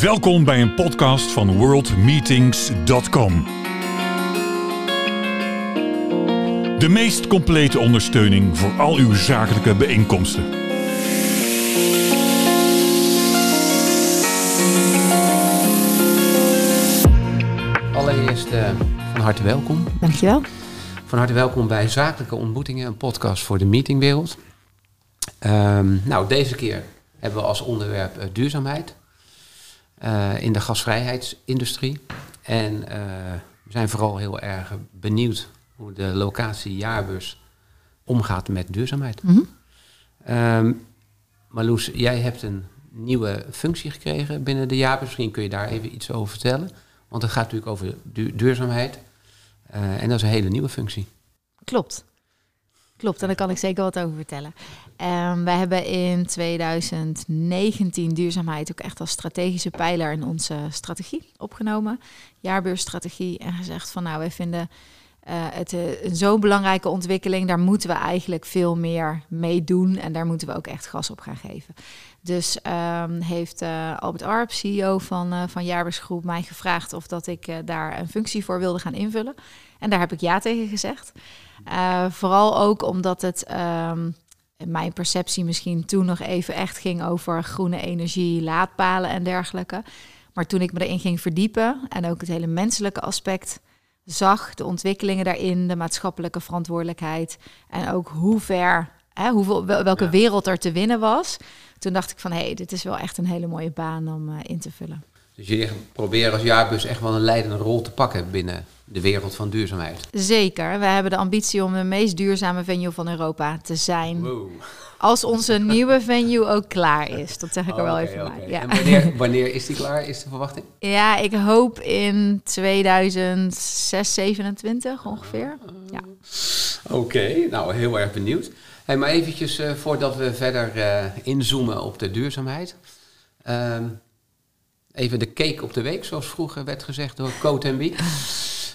Welkom bij een podcast van worldmeetings.com. De meest complete ondersteuning voor al uw zakelijke bijeenkomsten. Allereerst eh, van harte welkom. Dankjewel. Van harte welkom bij Zakelijke Ontmoetingen, een podcast voor de meetingwereld. Ehm, nou, deze keer hebben we als onderwerp eh, duurzaamheid eh, in de gasvrijheidsindustrie. En eh, we zijn vooral heel erg benieuwd hoe de locatie Jaarbus omgaat met duurzaamheid. Mhm. Ehm, Marloes, jij hebt een nieuwe functie gekregen binnen de Jaarbus. Misschien kun je daar even iets over vertellen. Want het gaat natuurlijk over du- duurzaamheid. Eh, en dat is een hele nieuwe functie. Klopt. Klopt, en daar kan ik zeker wat over vertellen. Ehm, wij hebben in 2019 duurzaamheid ook echt als strategische pijler in onze strategie opgenomen. Jaarbeursstrategie. En gezegd van nou, wij vinden eh, het eh, een zo'n belangrijke ontwikkeling. Daar moeten we eigenlijk veel meer mee doen. En daar moeten we ook echt gas op gaan geven. Dus ehm, heeft eh, Albert Arp, CEO van, van Jaarbeursgroep, mij gevraagd of dat ik daar een functie voor wilde gaan invullen. En daar heb ik ja tegen gezegd. Eh, vooral ook omdat het ehm, in mijn perceptie misschien toen nog even echt ging over groene energie, laadpalen en dergelijke. Maar toen ik me erin ging verdiepen en ook het hele menselijke aspect zag, de ontwikkelingen daarin, de maatschappelijke verantwoordelijkheid en ook hoe ver, hè, hoeveel, wel- welke Ja. wereld er te winnen was. Toen dacht ik van hé, hey, dit is wel echt een hele mooie baan om eh, in te vullen. Dus jullie proberen als jaarbus echt wel een leidende rol te pakken binnen de wereld van duurzaamheid. Zeker. We hebben de ambitie om de meest duurzame venue van Europa te zijn. Wow. Als onze nieuwe venue ook klaar is. Dat zeg ik er wel even bij. Ja. En wanneer, wanneer is die klaar, is de verwachting? ja, ik hoop in 2006, 27 ongeveer. Ja. Oké, nou heel erg benieuwd. Hey, maar eventjes eh, voordat we verder eh, inzoomen op de duurzaamheid. Ehm, even de cake op de week, zoals vroeger werd gezegd door Coat en Bie.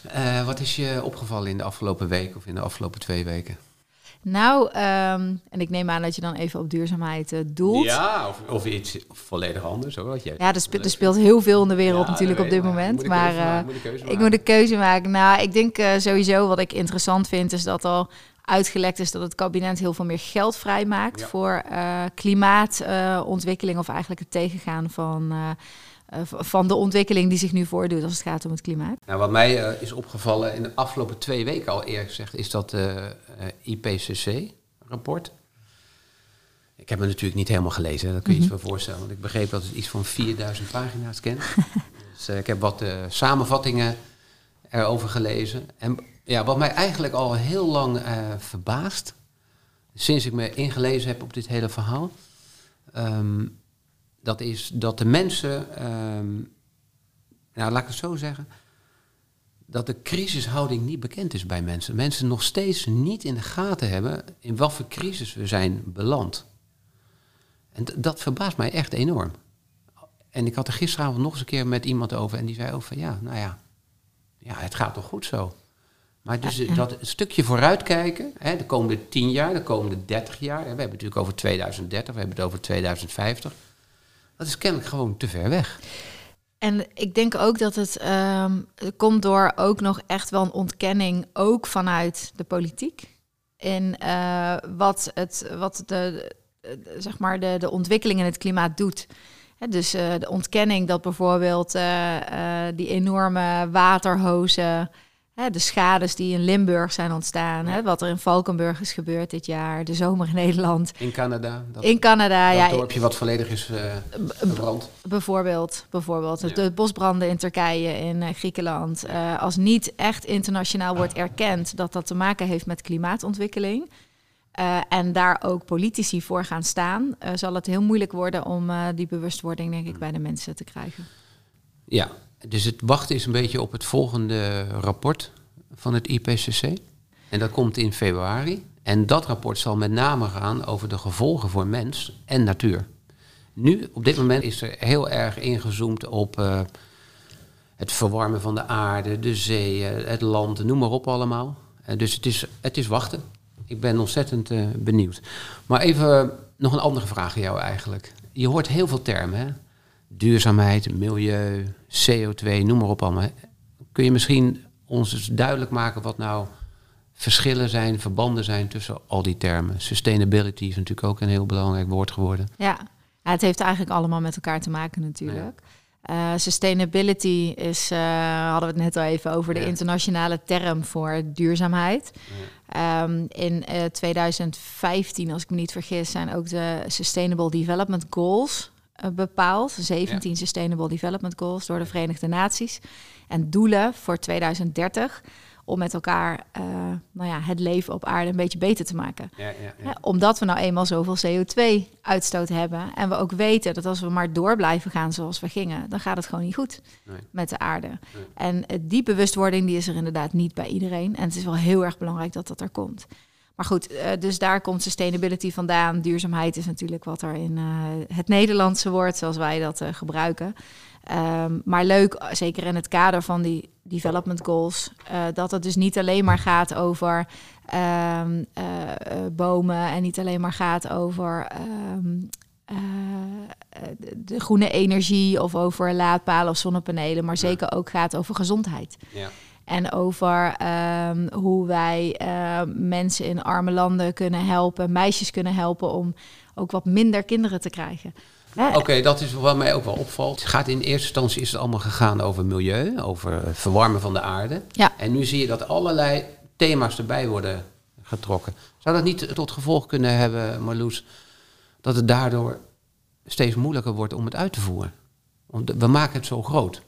Eh, wat is je opgevallen in de afgelopen week of in de afgelopen twee weken? Nou, ehm, en ik neem aan dat je dan even op duurzaamheid eh, doelt. Ja, of, of iets volledig anders hoor. Wat jij Ja, er, spe- er speelt heel veel in de wereld Ja, natuurlijk op dit maar moment. moet Maar eh, moet ik maken. moet een keuze maken. Nou, ik denk sowieso wat ik interessant vind, is dat al uitgelekt is dat het kabinet heel veel meer geld vrijmaakt Ja. voor klimaatontwikkeling of eigenlijk het tegengaan van, van de ontwikkeling die zich nu voordoet als het gaat om het klimaat. Nou, wat mij eh, is opgevallen in de afgelopen twee weken al eerlijk gezegd, is dat eh, eh, IPCC-rapport. Ik heb het natuurlijk niet helemaal gelezen, hè, dat kun je je iets van voorstellen. Want ik begreep dat het iets van 4000 pagina's kent. dus eh, ik heb wat eh, samenvattingen erover gelezen. En ja, wat mij eigenlijk al heel lang eh, verbaast, sinds ik me ingelezen heb op dit hele verhaal, ehm, dat is dat de mensen, ehm, nou laat ik het zo zeggen, dat de crisishouding niet bekend is bij mensen. Mensen nog steeds niet in de gaten hebben in wat voor crisis we zijn beland. En dat verbaast mij echt enorm. En ik had er gisteravond nog eens een keer met iemand over en die zei ook van ja, nou ja, ja het gaat toch goed zo. Maar dus Ja. dat stukje vooruitkijken, hè, de komende 10 jaar, de komende 30 jaar, hè, we hebben het natuurlijk over 2030, we hebben het over 2050. Dat is kennelijk gewoon te ver weg. En ik denk ook dat het ehm, komt door ook nog echt wel een ontkenning, ook vanuit de politiek. In eh, wat, het, wat de, de- zeg maar de, de ontwikkeling in het klimaat doet. Dus eh, de ontkenning dat bijvoorbeeld eh, eh, die enorme waterhozen, hè, de schades die in Limburg zijn ontstaan, hè, wat er in Valkenburg is gebeurd dit jaar, de zomer in Nederland, In Canada, dat, in Canada, dat ja, dorpje wat volledig is eh, verbrand. Bijvoorbeeld, bijvoorbeeld Ja. de bosbranden in Turkije, in eh, Griekenland. Eh, als niet echt internationaal wordt erkend dat dat te maken heeft met klimaatontwikkeling. en daar ook politici voor gaan staan, zal het heel moeilijk worden om die bewustwording, denk ik, bij de mensen te krijgen. Ja, dus het wachten is een beetje op het volgende rapport van het IPCC. En dat komt in februari. En dat rapport zal met name gaan over de gevolgen voor mens en natuur. Nu, op dit moment, is er heel erg ingezoomd op eh, het verwarmen van de aarde, de zeeën, het land, noem maar op allemaal. Eh, dus het is, het is wachten. Ik ben ontzettend eh, benieuwd. Maar even nog een andere vraag aan jou eigenlijk. Je hoort heel veel termen, hè? Duurzaamheid, milieu, CO2, noem maar op allemaal. Kun je misschien ons eens duidelijk maken wat nou verschillen zijn, verbanden zijn tussen al die termen? Sustainability is natuurlijk ook een heel belangrijk woord geworden. Ja, ja het heeft eigenlijk allemaal met elkaar te maken natuurlijk. Uh, sustainability is, uh, hadden we het net al even over, de internationale term voor duurzaamheid. Um, in uh, 2015, als ik me niet vergis, zijn ook de Sustainable Development Goals bepaald. 17 ja. Sustainable Development Goals door de Verenigde Naties. En doelen voor 2030 om met elkaar uh, nou ja, het leven op aarde een beetje beter te maken. Ja, ja, omdat we nou eenmaal zoveel CO2-uitstoot hebben. En we ook weten dat als we maar door blijven gaan zoals we gingen, dan gaat het gewoon niet goed nee. met de aarde. Nee. En uh, die bewustwording die is er inderdaad niet bij iedereen. En het is wel heel erg belangrijk dat dat er komt. Maar goed, uh, dus daar komt sustainability vandaan. Duurzaamheid is natuurlijk wat er in het Nederlandse woord, zoals wij dat gebruiken. Um, maar leuk, zeker in het kader van die development goals, uh, dat het dus niet alleen maar gaat over um, uh, bomen en niet alleen maar gaat over um, de, de, groene energie of over laadpalen of zonnepanelen, maar zeker ook gaat over gezondheid. Ja. En over hoe wij mensen in arme landen kunnen helpen, meisjes kunnen helpen om ook wat minder kinderen te krijgen. Oké, dat is wat mij ook wel opvalt. Het gaat in eerste instantie is het allemaal gegaan over milieu, over verwarmen van de aarde. Ja. En nu zie je dat allerlei thema's erbij worden getrokken. Zou dat niet tot gevolg kunnen hebben, Marloes, dat het daardoor steeds moeilijker wordt om het uit te voeren? Want we maken het zo groot.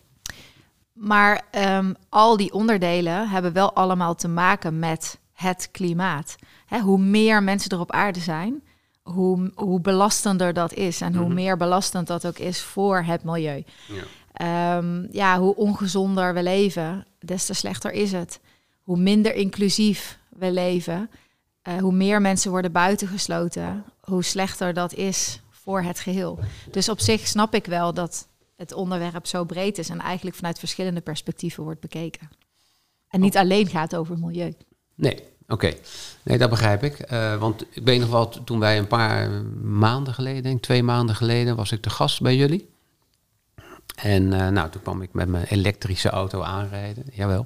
Maar um, al die onderdelen hebben wel allemaal te maken met het klimaat. hoe meer mensen er op aarde zijn, hoe, hoe belastender dat is en hoe mhm. meer belastend dat ook is voor het milieu. Ja. Um, ja, hoe ongezonder we leven, des te slechter is het. Hoe minder inclusief we leven, uh, hoe meer mensen worden buitengesloten, hoe slechter dat is voor het geheel. Dus op zich snap ik wel dat het onderwerp zo breed is en eigenlijk vanuit verschillende perspectieven wordt bekeken. En niet alleen gaat over milieu. Nee, Oké, nee, dat begrijp ik. Uh, want ik weet nog wel, toen wij een paar maanden geleden, denk twee maanden geleden, was ik de gast bij jullie. En uh, nou, toen kwam ik met mijn elektrische auto aanrijden, jawel.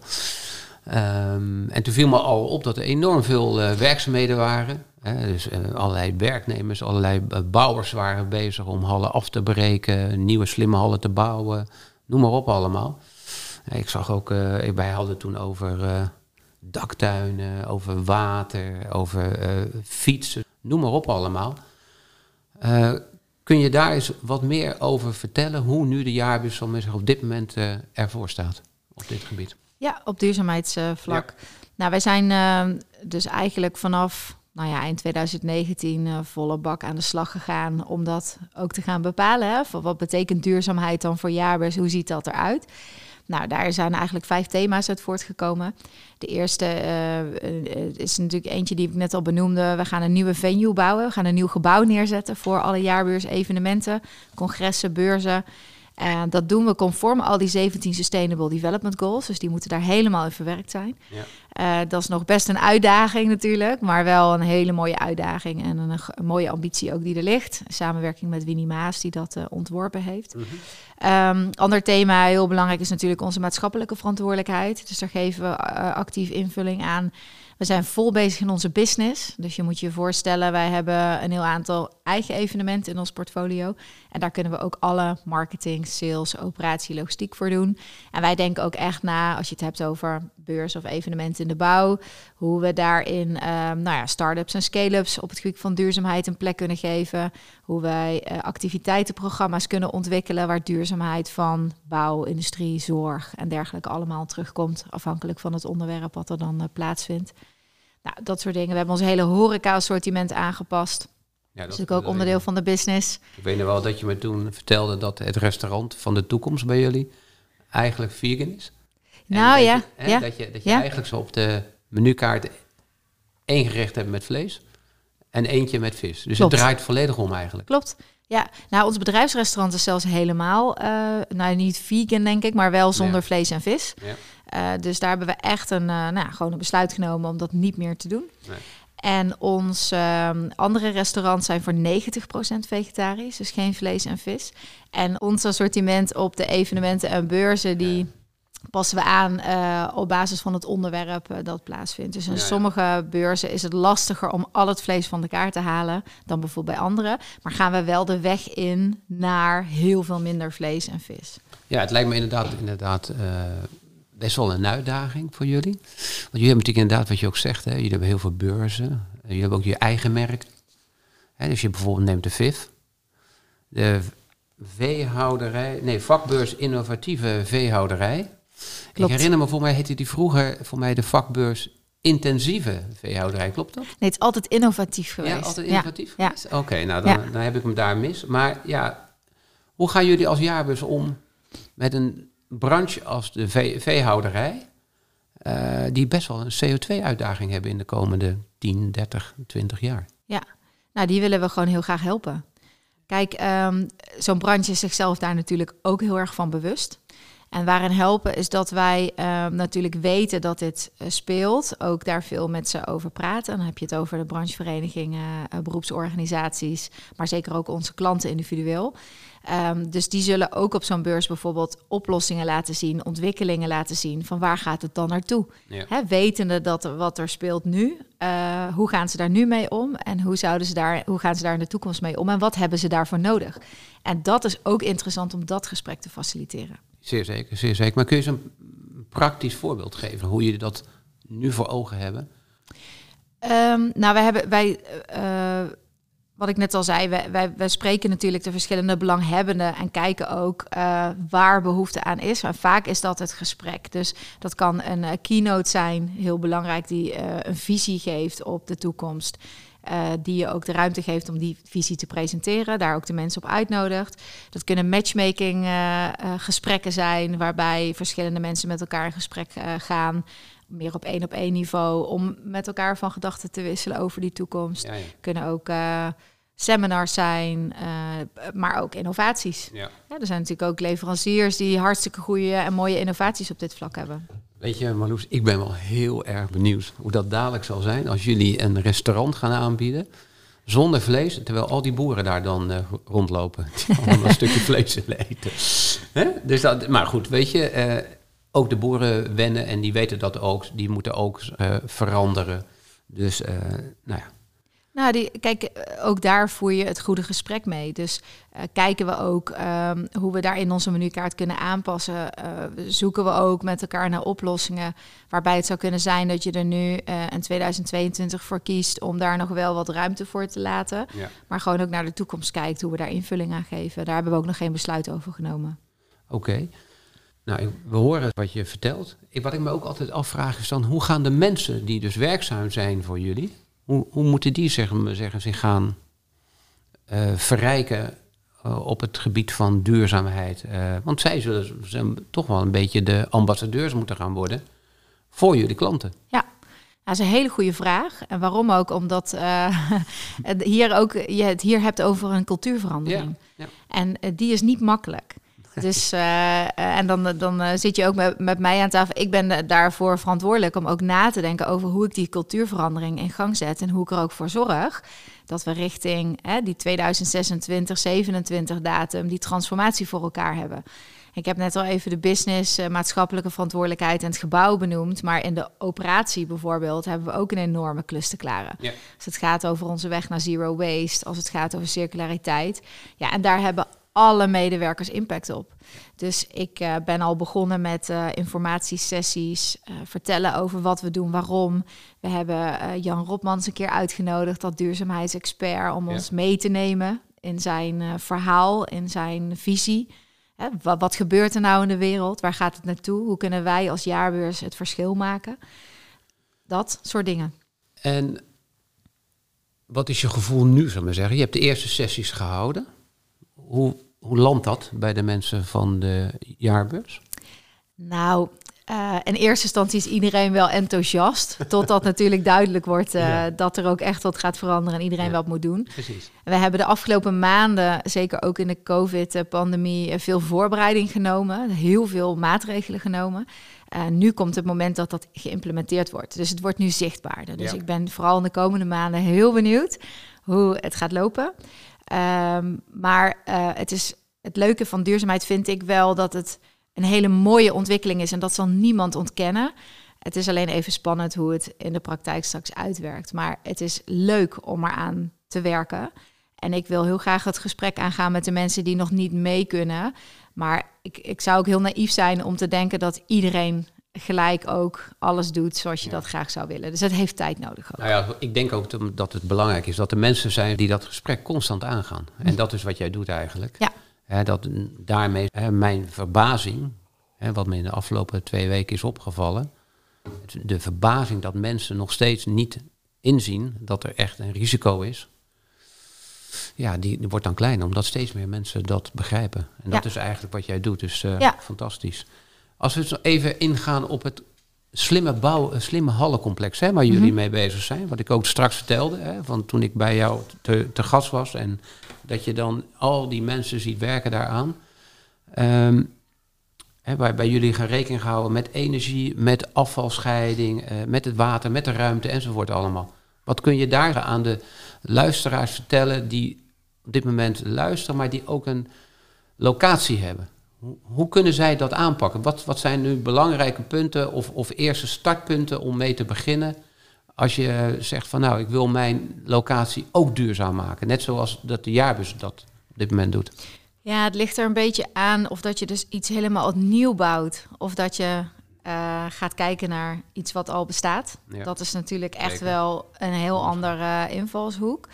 Um, en toen viel me al op dat er enorm veel uh, werkzaamheden waren. Hè, dus allerlei werknemers, allerlei bouwers waren bezig om hallen af te breken, nieuwe slimme hallen te bouwen, noem maar op allemaal. ik zag ook, wij hadden toen over daktuinen, over water, over fietsen, noem maar op allemaal. Kun je daar eens wat meer over vertellen hoe nu de mensen op dit moment ervoor staat op dit gebied? Ja, op duurzaamheidsvlak. Ja. Nou, wij zijn dus eigenlijk vanaf nou ja, eind 2019 uh, volle bak aan de slag gegaan om dat ook te gaan bepalen. Hè? Wat betekent duurzaamheid dan voor jaarbus? Hoe ziet dat eruit? Nou, daar zijn eigenlijk vijf thema's uit voortgekomen. De eerste uh, is natuurlijk eentje die ik net al benoemde. We gaan een nieuwe venue bouwen. We gaan een nieuw gebouw neerzetten voor alle jaarbeurs, evenementen, congressen, beurzen. En dat doen we conform al die 17 Sustainable Development Goals. Dus die moeten daar helemaal in verwerkt zijn. Ja. Uh, dat is nog best een uitdaging natuurlijk, maar wel een hele mooie uitdaging en een, een mooie ambitie ook die er ligt. Samenwerking met Winnie Maas, die dat uh, ontworpen heeft. Mm -hmm. um, ander thema, heel belangrijk, is natuurlijk onze maatschappelijke verantwoordelijkheid. Dus daar geven we uh, actief invulling aan. We zijn vol bezig in onze business. Dus je moet je voorstellen, wij hebben een heel aantal eigen evenementen in ons portfolio. En daar kunnen we ook alle marketing, sales, operatie, logistiek voor doen. En wij denken ook echt na, als je het hebt over beurs of evenementen in de bouw, hoe we daarin um, nou ja, start-ups en scale-ups op het gebied van duurzaamheid een plek kunnen geven. Hoe wij uh, activiteitenprogramma's kunnen ontwikkelen waar duurzaamheid van bouw, industrie, zorg en dergelijke allemaal terugkomt, afhankelijk van het onderwerp wat er dan uh, plaatsvindt. Nou, dat soort dingen. We hebben ons hele horeca-assortiment aangepast. Ja, dat is ook onderdeel van de business. Ik weet nog wel dat je me toen vertelde dat het restaurant van de toekomst bij jullie eigenlijk vegan is. Nou ja, je, hè, ja. Dat je, dat je eigenlijk zo op de menukaart één gerecht hebt met vlees en eentje met vis. Dus Klopt. het draait volledig om eigenlijk. Klopt. Ja, nou ons bedrijfsrestaurant is zelfs helemaal, uh, nou niet vegan denk ik, maar wel zonder ja. vlees en vis. Ja. Uh, dus daar hebben we echt een, uh, nou, gewoon een besluit genomen om dat niet meer te doen. Nee. En onze ehm, andere restaurants zijn voor 90% vegetarisch, dus geen vlees en vis. En ons assortiment op de evenementen en beurzen, die passen we aan eh, op basis van het onderwerp eh, dat plaatsvindt. Dus in Ja, ja. sommige beurzen is het lastiger om al het vlees van de kaart te halen dan bijvoorbeeld bij andere. Maar gaan we wel de weg in naar heel veel minder vlees en vis. Ja, het lijkt me inderdaad, inderdaad eh, best wel een uitdaging voor jullie. Want jullie hebben natuurlijk inderdaad, wat je ook zegt, hè, jullie hebben heel veel beurzen. En jullie hebben ook je eigen merk. Hè, dus je bijvoorbeeld neemt de VIF. De veehouderij, nee, vakbeurs innovatieve veehouderij. Klopt. Ik herinner me, voor mij heette die vroeger voor mij de vakbeurs intensieve veehouderij. Klopt dat? Nee, het is altijd innovatief geweest. Ja, altijd innovatief Ja, geweest? Oké, nou dan, dan heb ik hem daar mis. Maar ja, hoe gaan jullie als jaarbus om met een branche als de vee- veehouderij... eh, die best wel een CO2-uitdaging hebben in de komende 10, 30, 20 jaar? Ja, nou die willen we gewoon heel graag helpen. Kijk, ehm, zo'n branche is zichzelf daar natuurlijk ook heel erg van bewust. En waarin helpen is dat wij ehm, natuurlijk weten dat dit eh, speelt. Ook daar veel met ze over praten. Dan heb je het over de brancheverenigingen, eh, beroepsorganisaties, maar zeker ook onze klanten individueel. Ehm, dus die zullen ook op zo'n beurs bijvoorbeeld oplossingen laten zien, ontwikkelingen laten zien. Van waar gaat het dan naartoe? Ja. Hè, wetende dat wat er speelt nu, eh, hoe gaan ze daar nu mee om? En hoe, zouden ze daar, hoe gaan ze daar in de toekomst mee om? En wat hebben ze daarvoor nodig? En dat is ook interessant om dat gesprek te faciliteren. Zeer zeker, zeer zeker. Maar kun je eens een praktisch voorbeeld geven hoe jullie dat nu voor ogen hebben? Ehm, nou, wij hebben, wij, eh, wat ik net al zei, wij, wij, spreken natuurlijk de verschillende belanghebbenden en kijken ook eh, waar behoefte aan is. En vaak is dat het gesprek. Dus dat kan een eh, keynote zijn, heel belangrijk, die eh, een visie geeft op de toekomst. Eh, die je ook de ruimte geeft om die visie te presenteren, daar ook de mensen op uitnodigt. Dat kunnen matchmaking eh, eh, gesprekken zijn, waarbij verschillende mensen met elkaar in gesprek gaan meer op één op één niveau om met elkaar van gedachten te wisselen over die toekomst. Ja, ja. Kunnen ook seminars zijn, maar ook innovaties. ja. Ja, er zijn natuurlijk ook leveranciers die hartstikke goede en mooie innovaties op dit vlak hebben. Weet je, Marloes, ik ben wel heel erg benieuwd hoe dat dadelijk zal zijn als jullie een restaurant gaan aanbieden. Zonder vlees, terwijl al die boeren daar dan eh, rondlopen. Die allemaal een stukje vlees willen eten. Hè? Dus dat, maar goed, weet je, eh, ook de boeren wennen en die weten dat ook. Die moeten ook eh, veranderen. Dus, nou ja. Nou, die, kijk, eh, ook daar voer je het goede gesprek mee. Dus eh, kijken we ook ehm, hoe we daar in onze menukaart kunnen aanpassen. Eh, zoeken we ook met elkaar naar oplossingen. Waarbij het zou kunnen zijn dat je er nu eh, in 2022 voor kiest om daar nog wel wat ruimte voor te laten. ja. Maar gewoon ook naar de toekomst kijkt, hoe we daar invulling aan geven. Daar hebben we ook nog geen besluit over genomen. Oké. Nou, we horen wat je vertelt. Ik, wat ik me ook altijd afvraag is dan, hoe gaan de mensen die dus werkzaam zijn voor jullie, hoe, hoe moeten die zeg maar zeggen, zich gaan eh, verrijken eh, op het gebied van duurzaamheid? Eh, want zij zullen toch wel een beetje de ambassadeurs moeten gaan worden voor jullie klanten. Ja, dat is een hele goede vraag. En waarom ook? Omdat hier ook, je het hier hebt over een cultuurverandering. Ja, ja. En die is niet makkelijk. Dus, eh, en dan, dan eh, zit je ook met, met mij aan tafel. Ik ben eh, daarvoor verantwoordelijk om ook na te denken over hoe ik die cultuurverandering in gang zet. En hoe ik er ook voor zorg dat we richting hè, die 2026, 27 datum, die transformatie voor elkaar hebben. Ik heb net al even de business, maatschappelijke verantwoordelijkheid en het gebouw benoemd. Maar in de operatie bijvoorbeeld hebben we ook een enorme klus te klaren. Ja. Als het gaat over onze weg naar zero waste, als het gaat over circulariteit. Ja, en daar hebben alle medewerkers impact op. Dus ik eh, ben al begonnen met eh, informatiesessies, eh, vertellen over wat we doen, waarom. We hebben Jan Rotmans een keer uitgenodigd, dat duurzaamheidsexpert, om Ja. ons mee te nemen in zijn verhaal, in zijn visie. Hè, wat, wat gebeurt er nou in de wereld? Waar gaat het naartoe? Hoe kunnen wij als jaarbeurs het verschil maken? Dat soort dingen. En wat is je gevoel nu, zou ik maar zeggen? Je hebt de eerste sessies gehouden. Hoe, hoe landt dat bij de mensen van de jaarbeurs? Nou, Uh, in eerste instantie is iedereen wel enthousiast. Totdat natuurlijk duidelijk wordt uh, ja. dat er ook echt wat gaat veranderen en iedereen ja. wat moet doen. Precies. We hebben de afgelopen maanden, zeker ook in de COVID-pandemie, veel voorbereiding genomen. Heel veel maatregelen genomen. Uh, nu komt het moment dat dat geïmplementeerd wordt. Dus het wordt nu zichtbaarder. Dus Ja. ik ben vooral in de komende maanden heel benieuwd hoe het gaat lopen. Ehm, maar uh, het, is, het leuke van duurzaamheid vind ik wel dat het een hele mooie ontwikkeling is. En dat zal niemand ontkennen. Het is alleen even spannend hoe het in de praktijk straks uitwerkt. Maar het is leuk om eraan te werken. En ik wil heel graag het gesprek aangaan met de mensen die nog niet mee kunnen. Maar ik, ik zou ook heel naïef zijn om te denken dat iedereen gelijk ook alles doet zoals je Ja. dat graag zou willen. Dus het heeft tijd nodig. Ook. Nou ja, ik denk ook dat het belangrijk is dat er mensen zijn die dat gesprek constant aangaan. En dat is wat jij doet eigenlijk. Ja. Dat daarmee hè, mijn verbazing, wat me in de afgelopen twee weken is opgevallen, de verbazing dat mensen nog steeds niet inzien dat er echt een risico is. Ja, die, die wordt dan kleiner, omdat steeds meer mensen dat begrijpen. En dat Ja. is eigenlijk wat jij doet, dus eh, Ja. fantastisch. Als we even ingaan op het slimme bouw, eh, slimme hallencomplex, hè, waar jullie Mhm. mee bezig zijn. Wat ik ook straks vertelde, hè, van toen ik bij jou te, te gast was. En dat je dan al die mensen ziet werken daaraan. Ehm hè, waar bij jullie gaan rekening gehouden met energie, met afvalscheiding, eh, met het water, met de ruimte enzovoort allemaal. Wat kun je daar aan de luisteraars vertellen die op dit moment luisteren, maar die ook een locatie hebben? Hoe, kunnen zij dat aanpakken? Wat, wat zijn nu belangrijke punten of, of eerste startpunten om mee te beginnen? Als je zegt van nou, ik wil mijn locatie ook duurzaam maken. Net zoals dat de jaarbus dat op dit moment doet. Ja, het ligt er een beetje aan of dat je dus iets helemaal opnieuw bouwt. Of dat je eh, gaat kijken naar iets wat al bestaat. Ja. Dat is natuurlijk echt Zeker. wel een heel andere invalshoek.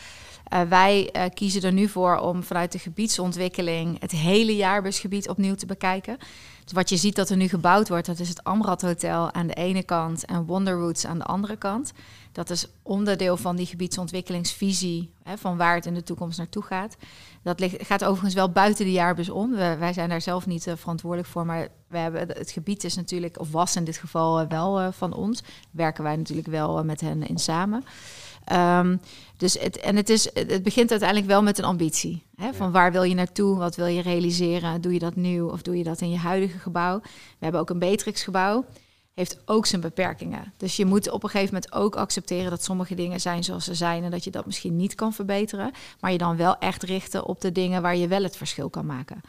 Eh, wij eh, kiezen er nu voor om vanuit de gebiedsontwikkeling het hele jaarbusgebied opnieuw te bekijken. Dus wat je ziet dat er nu gebouwd wordt, dat is het Amrad Hotel aan de ene kant en Wonderwoods aan de andere kant. Dat is onderdeel van die gebiedsontwikkelingsvisie, hè, van waar het in de toekomst naartoe gaat. Dat ligt, gaat overigens wel buiten de jaarbus om. Wij zijn daar zelf niet eh, verantwoordelijk voor, maar we hebben, het gebied is natuurlijk, of was in dit geval wel van ons. Werken wij natuurlijk wel met hen in samen. Ehm, dus het, en het, is, het begint uiteindelijk wel met een ambitie. Hè? Van waar wil je naartoe? Wat wil je realiseren? Doe je dat nieuw of doe je dat in je huidige gebouw? We hebben ook een Beatrix-gebouw. Heeft ook zijn beperkingen. Dus je moet op een gegeven moment ook accepteren dat sommige dingen zijn zoals ze zijn en dat je dat misschien niet kan verbeteren. Maar je dan wel echt richten op de dingen waar je wel het verschil kan maken.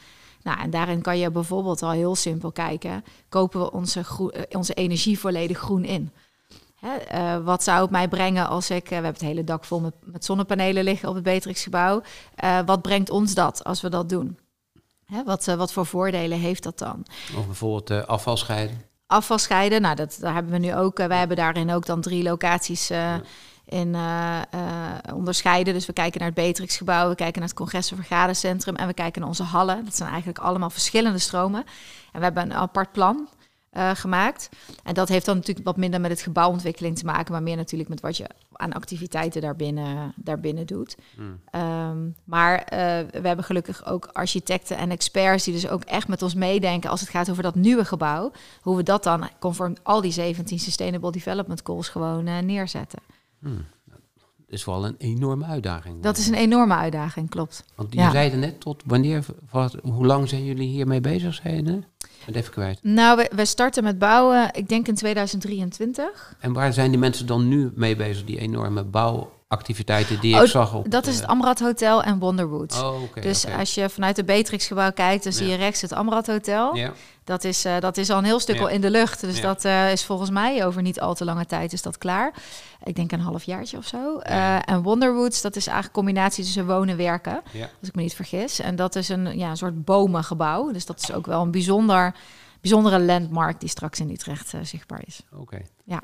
Nou, en daarin kan je bijvoorbeeld al heel simpel kijken: kopen we onze, eh, onze energie volledig groen in? Hè, eh, wat zou het mij brengen als ik, eh, we hebben het hele dak vol met, met zonnepanelen liggen op het Beatrixgebouw. Eh wat brengt ons dat als we dat doen? Hè, wat, wat voor voordelen heeft dat dan? Of bijvoorbeeld eh, afval scheiden. Afval scheiden, nou dat daar hebben we nu ook. wij hebben daarin ook dan drie locaties in onderscheiden. Dus we kijken naar het Beatrixgebouw, we kijken naar het Congres- en Vergadercentrum en we kijken naar onze hallen. Dat zijn eigenlijk allemaal verschillende stromen. En we hebben een apart plan eh, gemaakt. En dat heeft dan natuurlijk wat minder met het gebouwontwikkeling te maken, maar meer natuurlijk met wat je aan activiteiten daarbinnen, daarbinnen doet. Hmm. Ehm, maar eh, we hebben gelukkig ook architecten en experts die dus ook echt met ons meedenken als het gaat over dat nieuwe gebouw. Hoe we dat dan conform al die 17 Sustainable Development Goals gewoon eh, neerzetten. Hmm. Is wel een enorme uitdaging. Dat is een enorme uitdaging, klopt. Want die Ja. zeiden net tot wanneer, wat, hoe lang zijn jullie hiermee bezig? Zei je? Ik ben het even kwijt. Nou, we, we starten met bouwen, ik denk in 2023. En waar zijn die mensen dan nu mee bezig? Die enorme bouwactiviteiten die Oh, ik zag op... Dat is het eh, Amrad Hotel en Wonderwood. Oh, dus als je vanuit het Beatrixgebouw kijkt, dan zie je rechts het Amrad Hotel. Ja, Dat is, eh, dat is al een heel stuk Ja. al in de lucht. Dus dat eh, is volgens mij over niet al te lange tijd is dat klaar. Ik denk een halfjaartje of zo. En Wonderwoods, dat is eigenlijk een combinatie tussen wonen en werken. ja. Als ik me niet vergis. En dat is een, ja, een soort bomengebouw. Dus dat is ook wel een bijzonder, bijzondere landmark die straks in Utrecht zichtbaar is. Oké. Ja.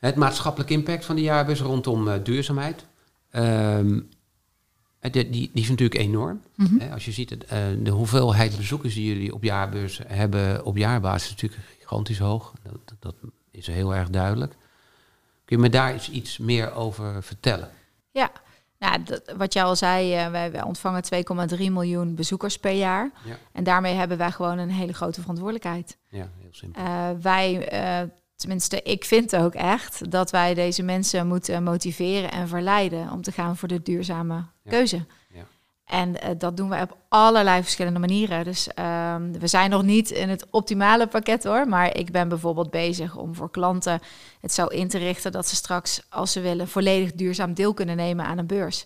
Het maatschappelijk impact van de jaarbus rondom eh, duurzaamheid. Ehm, eh, die, die, is natuurlijk enorm. Mhm. Als je ziet eh, de hoeveelheid bezoekers die jullie op jaarbeurs hebben op jaarbasis is natuurlijk gigantisch hoog. Dat, dat, is heel erg duidelijk. Kun je me daar iets, iets meer over vertellen? Ja, Nou, dat, wat jij al zei, uh, wij, wij, ontvangen 2,3 miljoen bezoekers per jaar. Ja. En daarmee hebben wij gewoon een hele grote verantwoordelijkheid. Ja, heel simpel. Uh, wij, uh, tenminste, ik vind ook echt dat wij deze mensen moeten motiveren en verleiden om te gaan voor de duurzame Ja. keuze. Ja. En uh, dat doen we op allerlei verschillende manieren. Dus we zijn nog niet in het optimale pakket hoor. Maar ik ben bijvoorbeeld bezig om voor klanten het zo in te richten dat ze straks, als ze willen, volledig duurzaam deel kunnen nemen aan een beurs.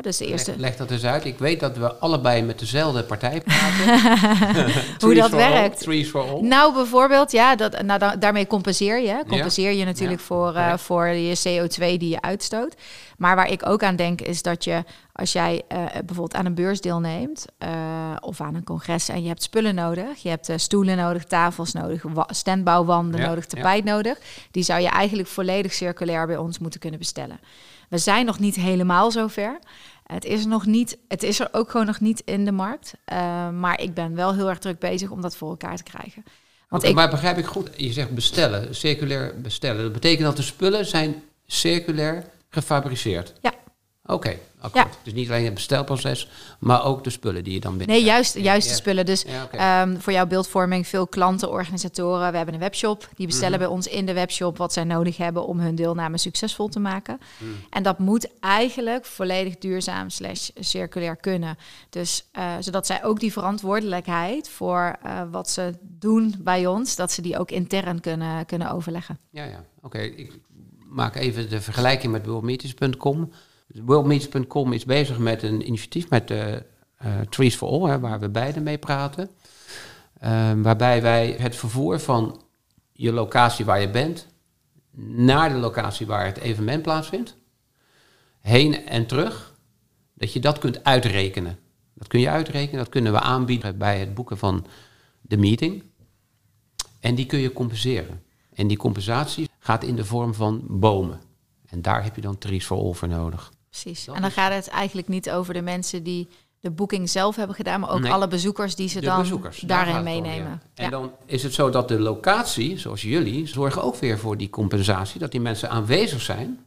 Dus de eerste... leg, leg, dat eens uit. Ik weet dat we allebei met dezelfde partij praten. Hoe dat werkt. All, trees for all. Nou, bijvoorbeeld, ja, dat, nou, da daarmee compenseer je. Compenseer je natuurlijk Ja. voor, uh, voor je CO2 die je uitstoot. Maar waar ik ook aan denk, is dat je, als jij uh, bijvoorbeeld aan een beurs deelneemt uh, of aan een congres en je hebt spullen nodig, je hebt stoelen nodig, tafels nodig, standbouwwanden Ja, nodig, tapijt nodig, die zou je eigenlijk volledig circulair bij ons moeten kunnen bestellen. We zijn nog niet helemaal zover. Het is, er nog niet, het is er ook gewoon nog niet in de markt. Uh, maar ik ben wel heel erg druk bezig om dat voor elkaar te krijgen. Want okay, ik... Maar begrijp ik goed, je zegt bestellen, circulair bestellen. Dat betekent dat de spullen zijn circulair gefabriceerd? Ja. Oké, okay, akkoord. Ja. Dus niet alleen het bestelproces, maar ook de spullen die je dan binnen. Nee, juist, juist de spullen. Dus Ja, um, voor jouw beeldvorming, veel klanten, organisatoren. We hebben een webshop. Die bestellen Mhm. bij ons in de webshop wat zij nodig hebben om hun deelname succesvol te maken. Mhm. En dat moet eigenlijk volledig duurzaam slash circulair kunnen. Dus uh, zodat zij ook die verantwoordelijkheid voor uh, wat ze doen bij ons, dat ze die ook intern kunnen, kunnen overleggen. Ja, ja. Oké, ik maak even de vergelijking met worldmeetings.com. Worldmeetings.com is bezig met een initiatief met uh, uh, Trees for All, hè, waar we beide mee praten. Uh, waarbij wij het vervoer van je locatie waar je bent naar de locatie waar het evenement plaatsvindt, heen en terug, dat je dat kunt uitrekenen. Dat kun je uitrekenen, dat kunnen we aanbieden bij het boeken van de meeting. En die kun je compenseren. En die compensatie gaat in de vorm van bomen. En daar heb je dan Trees for All voor nodig. Precies. Dat en dan is- gaat het eigenlijk niet over de mensen die de boeking zelf hebben gedaan, maar ook Nee. alle bezoekers die ze De dan daar daarin om, meenemen. ja. En Ja. dan is het zo dat de locatie, zoals jullie, zorgen ook weer voor die compensatie. Dat die mensen aanwezig zijn.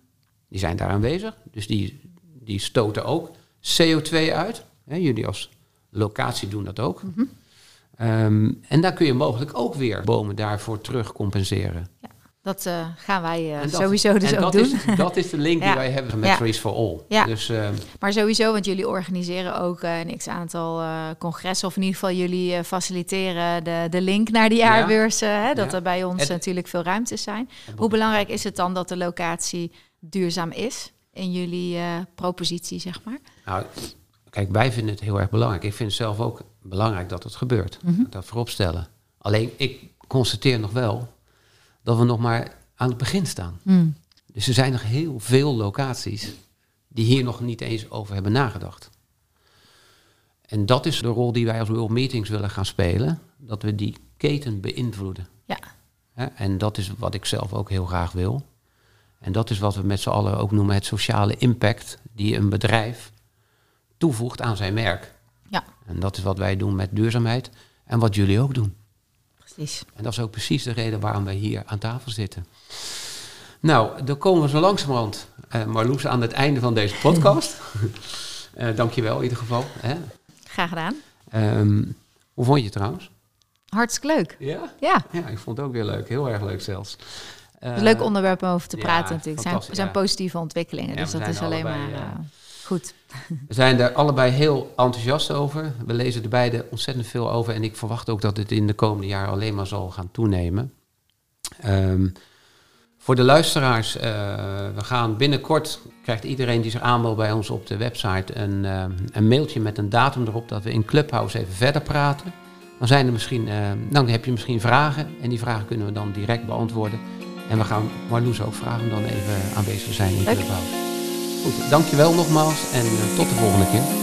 Die zijn daar aanwezig. Dus die, die stoten ook CO2 uit. Hè, jullie als locatie doen dat ook. Mhm. Ehm, en daar kun je mogelijk ook weer bomen daarvoor terug compenseren. Dat eh, gaan wij eh, dat- sowieso dus en ook dat doen. Is, dat is de link die wij hebben met Ja. For All. Ja. Dus ehm, Maar sowieso, want jullie organiseren ook eh, een x-aantal eh, congressen. Of in ieder geval jullie eh, faciliteren de, de link naar die Ja. jaarbeurzen. Hè, dat er bij ons En- natuurlijk veel ruimtes zijn. Hoe belangrijk is het dan dat de locatie duurzaam is? In jullie eh, propositie, zeg maar. Nou, kijk, wij vinden het heel erg belangrijk. Ik vind het zelf ook belangrijk dat het gebeurt. Mhm. Dat voorop stellen. Alleen, ik constateer nog wel dat we nog maar aan het begin staan. Dus er zijn nog heel veel locaties die hier nog niet eens over hebben nagedacht. En dat is de rol die wij als World Meetings willen gaan spelen. Dat we die keten beïnvloeden. Ja. En dat is wat ik zelf ook heel graag wil. En dat is wat we met z'n allen ook noemen het sociale impact die een bedrijf toevoegt aan zijn merk. Ja. En dat is wat wij doen met duurzaamheid en wat jullie ook doen. Precies. En dat is ook precies de reden waarom wij hier aan tafel zitten. Nou, dan komen we zo langzamerhand, uh, Marloes, aan het einde van deze podcast. uh, dankjewel in ieder geval. Hè. Graag gedaan. Um, hoe vond je het trouwens? Hartstikke leuk. Ja? Ja. Ja, ik vond het ook weer leuk. Heel erg leuk zelfs. Een leuk onderwerp om over te ja, praten natuurlijk. Het zijn, zijn positieve ontwikkelingen. Ja, dus dat is alleen maar eh, goed. We zijn er allebei heel enthousiast over. We lezen er beide ontzettend veel over. En ik verwacht ook dat het in de komende jaren alleen maar zal gaan toenemen. Um, voor de luisteraars, uh, we gaan binnenkort, krijgt iedereen die zich aanmeldt bij ons op de website een, uh, een mailtje met een datum erop dat we in Clubhouse even verder praten. Dan, zijn er misschien, uh, dan heb je misschien vragen en die vragen kunnen we dan direct beantwoorden. En we gaan Marloes ook vragen om dan even aanwezig te zijn in. Clubhouse. Goed, dankjewel nogmaals en tot de volgende keer.